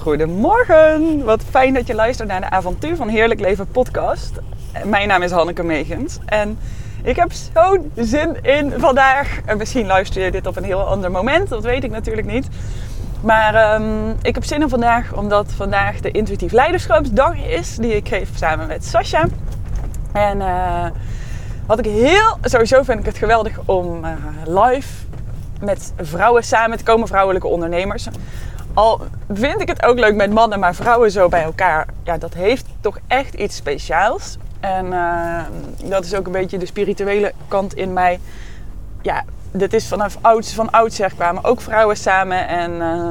Goedemorgen, wat fijn dat je luistert naar de Avontuur van Heerlijk Leven podcast. Mijn naam is Hanneke Megens en ik heb zo'n zin in vandaag. En misschien luister je dit op een heel ander moment, dat weet ik natuurlijk niet. Maar um, ik heb zin in vandaag omdat vandaag de intuïtief leiderschapsdag is die ik geef samen met Sascha. En uh, wat ik heel, sowieso vind ik het geweldig om uh, live met vrouwen samen te komen, vrouwelijke ondernemers. Al vind ik het ook leuk met mannen, maar vrouwen zo bij elkaar. Ja, dat heeft toch echt iets speciaals. En uh, dat is ook een beetje de spirituele kant in mij. Ja, dit is vanaf ouds, van oudsher kwamen ook vrouwen samen. En uh,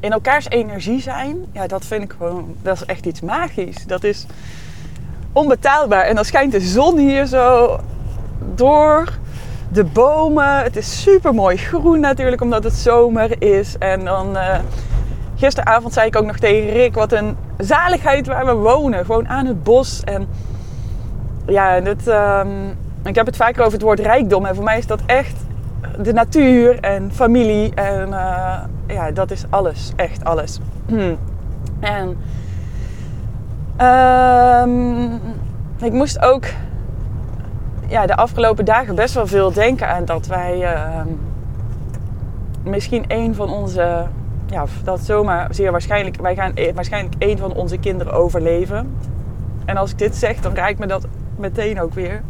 in elkaars energie zijn, ja, dat vind ik gewoon, dat is echt iets magisch. Dat is onbetaalbaar. En dan schijnt de zon hier zo door de bomen. Het is super mooi groen natuurlijk, omdat het zomer is. En dan uh, gisteravond zei ik ook nog tegen Rick wat een zaligheid waar we wonen. Gewoon aan het bos. En ja, dit, um, ik heb het vaker over het woord rijkdom. En voor mij is dat echt de natuur en familie. En uh, ja, dat is alles. Echt alles. En um, ik moest ook ja, de afgelopen dagen best wel veel denken aan dat wij uh, misschien een van onze, ja, dat zomaar zeer waarschijnlijk, wij gaan waarschijnlijk een van onze kinderen overleven. En als ik dit zeg, dan raakt me dat meteen ook weer.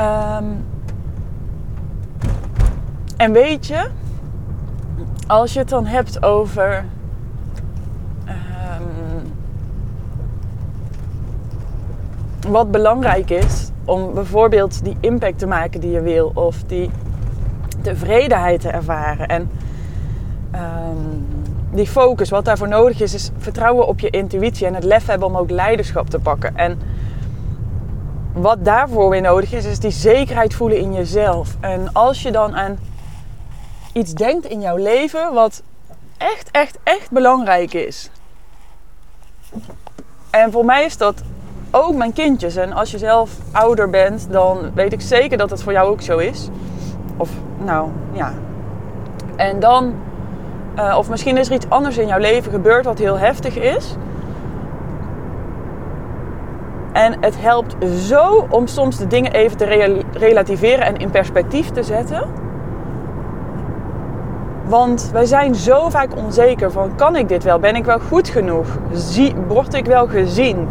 Um, en weet je, als je het dan hebt over um, wat belangrijk is om bijvoorbeeld die impact te maken die je wil of die tevredenheid te ervaren en um, die focus, wat daarvoor nodig is, is vertrouwen op je intuïtie en het lef hebben om ook leiderschap te pakken. En wat daarvoor weer nodig is, is die zekerheid voelen in jezelf. En als je dan aan iets denkt in jouw leven wat echt, echt, echt belangrijk is. En voor mij is dat ook mijn kindjes. En als je zelf ouder bent, dan weet ik zeker dat het voor jou ook zo is. Of nou ja. En dan, uh, of misschien is er iets anders in jouw leven gebeurd wat heel heftig is. En het helpt zo om soms de dingen even te relativeren en in perspectief te zetten. Want wij zijn zo vaak onzeker van kan ik dit wel? Ben ik wel goed genoeg? Zie, word ik wel gezien?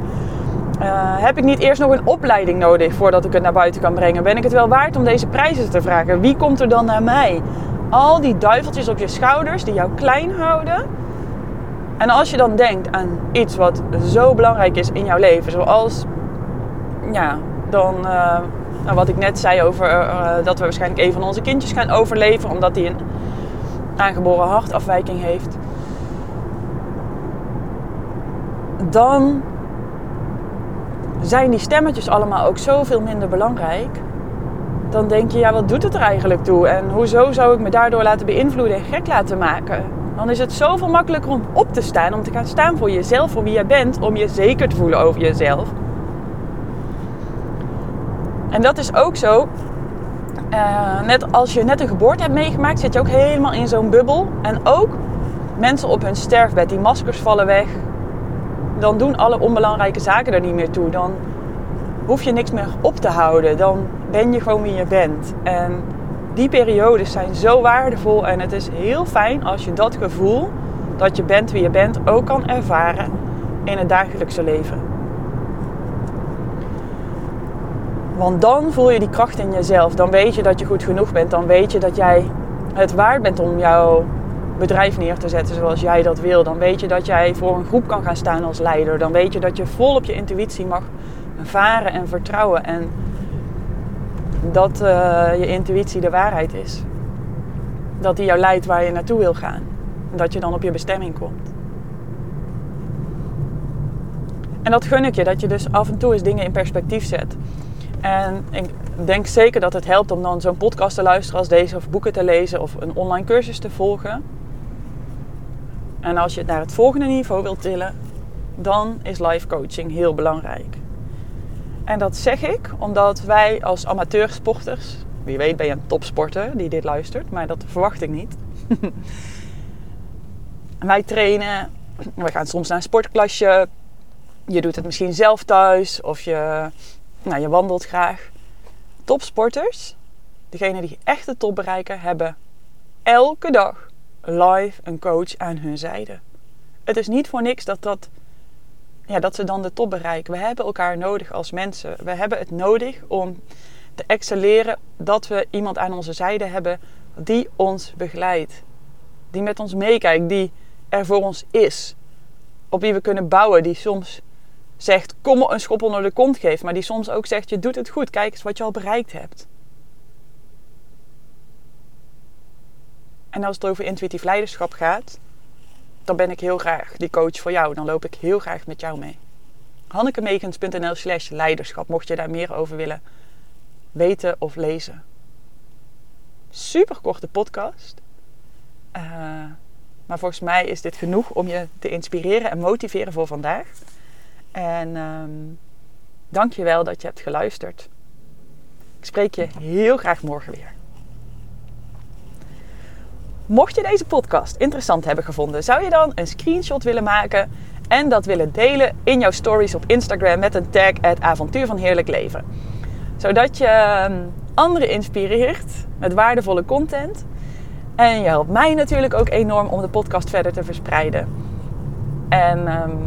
Uh, heb ik niet eerst nog een opleiding nodig voordat ik het naar buiten kan brengen? Ben ik het wel waard om deze prijzen te vragen? Wie komt er dan naar mij? Al die duiveltjes op je schouders die jou klein houden. En als je dan denkt aan iets wat zo belangrijk is in jouw leven, zoals, ja, dan, uh, nou, wat ik net zei over uh, dat we waarschijnlijk een van onze kindjes gaan overleven, omdat hij een aangeboren hartafwijking heeft. Dan zijn die stemmetjes allemaal ook zoveel minder belangrijk. Dan denk je, ja, wat doet het er eigenlijk toe? En hoezo zou ik me daardoor laten beïnvloeden en gek laten maken? Dan is het zoveel makkelijker om op te staan, om te gaan staan voor jezelf, voor wie jij bent, om je zeker te voelen over jezelf. En dat is ook zo. Uh, net als je net een geboorte hebt meegemaakt, zit je ook helemaal in zo'n bubbel. En ook mensen op hun sterfbed, die maskers vallen weg, dan doen alle onbelangrijke zaken er niet meer toe. Dan hoef je niks meer op te houden. Dan ben je gewoon wie je bent. En die periodes zijn zo waardevol. En het is heel fijn als je dat gevoel dat je bent wie je bent ook kan ervaren in het dagelijkse leven. Want dan voel je die kracht in jezelf. Dan weet je dat je goed genoeg bent. Dan weet je dat jij het waard bent om jouw bedrijf neer te zetten zoals jij dat wil. Dan weet je dat jij voor een groep kan gaan staan als leider. Dan weet je dat je vol op je intuïtie mag varen en vertrouwen. En dat uh, je intuïtie de waarheid is. Dat die jou leidt waar je naartoe wil gaan. En dat je dan op je bestemming komt. En dat gun ik je, dat je dus af en toe eens dingen in perspectief zet. En ik denk zeker dat het helpt om dan zo'n podcast te luisteren als deze, of boeken te lezen, of een online cursus te volgen. En als je het naar het volgende niveau wilt tillen, dan is life coaching heel belangrijk. En dat zeg ik omdat wij als amateursporters, wie weet ben je een topsporter die dit luistert, maar dat verwacht ik niet. Wij trainen, we gaan soms naar een sportklasje. Je doet het misschien zelf thuis of je, nou, je wandelt graag. Topsporters, degenen die echt de top bereiken, hebben elke dag live een coach aan hun zijde. Het is niet voor niks dat, dat, ja, dat ze dan de top bereiken. We hebben elkaar nodig als mensen. We hebben het nodig om te excelleren dat we iemand aan onze zijde hebben die ons begeleidt. Die met ons meekijkt, die er voor ons is. Op wie we kunnen bouwen, die soms zegt kom een schop onder de kont geeft, maar die soms ook zegt je doet het goed, kijk eens wat je al bereikt hebt. En als het over intuïtief leiderschap gaat, dan ben ik heel graag die coach voor jou. Dan loop ik heel graag met jou mee. hannekemegens.nl slash leiderschap, mocht je daar meer over willen weten of lezen. Super korte podcast. Uh, maar volgens mij is dit genoeg om je te inspireren en motiveren voor vandaag. En um, dank je wel dat je hebt geluisterd. Ik spreek je heel graag morgen weer. Mocht je deze podcast interessant hebben gevonden, zou je dan een screenshot willen maken en dat willen delen in jouw stories op Instagram met een tag het avontuur van heerlijk leven. Zodat je ehm, anderen inspireert met waardevolle content. En je helpt mij natuurlijk ook enorm om de podcast verder te verspreiden. En um,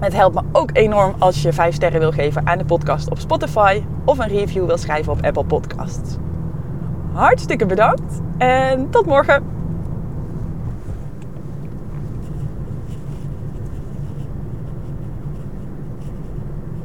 het helpt me ook enorm als je 5 sterren wil geven aan de podcast op Spotify of een review wil schrijven op Apple Podcasts. Hartstikke bedankt en tot morgen.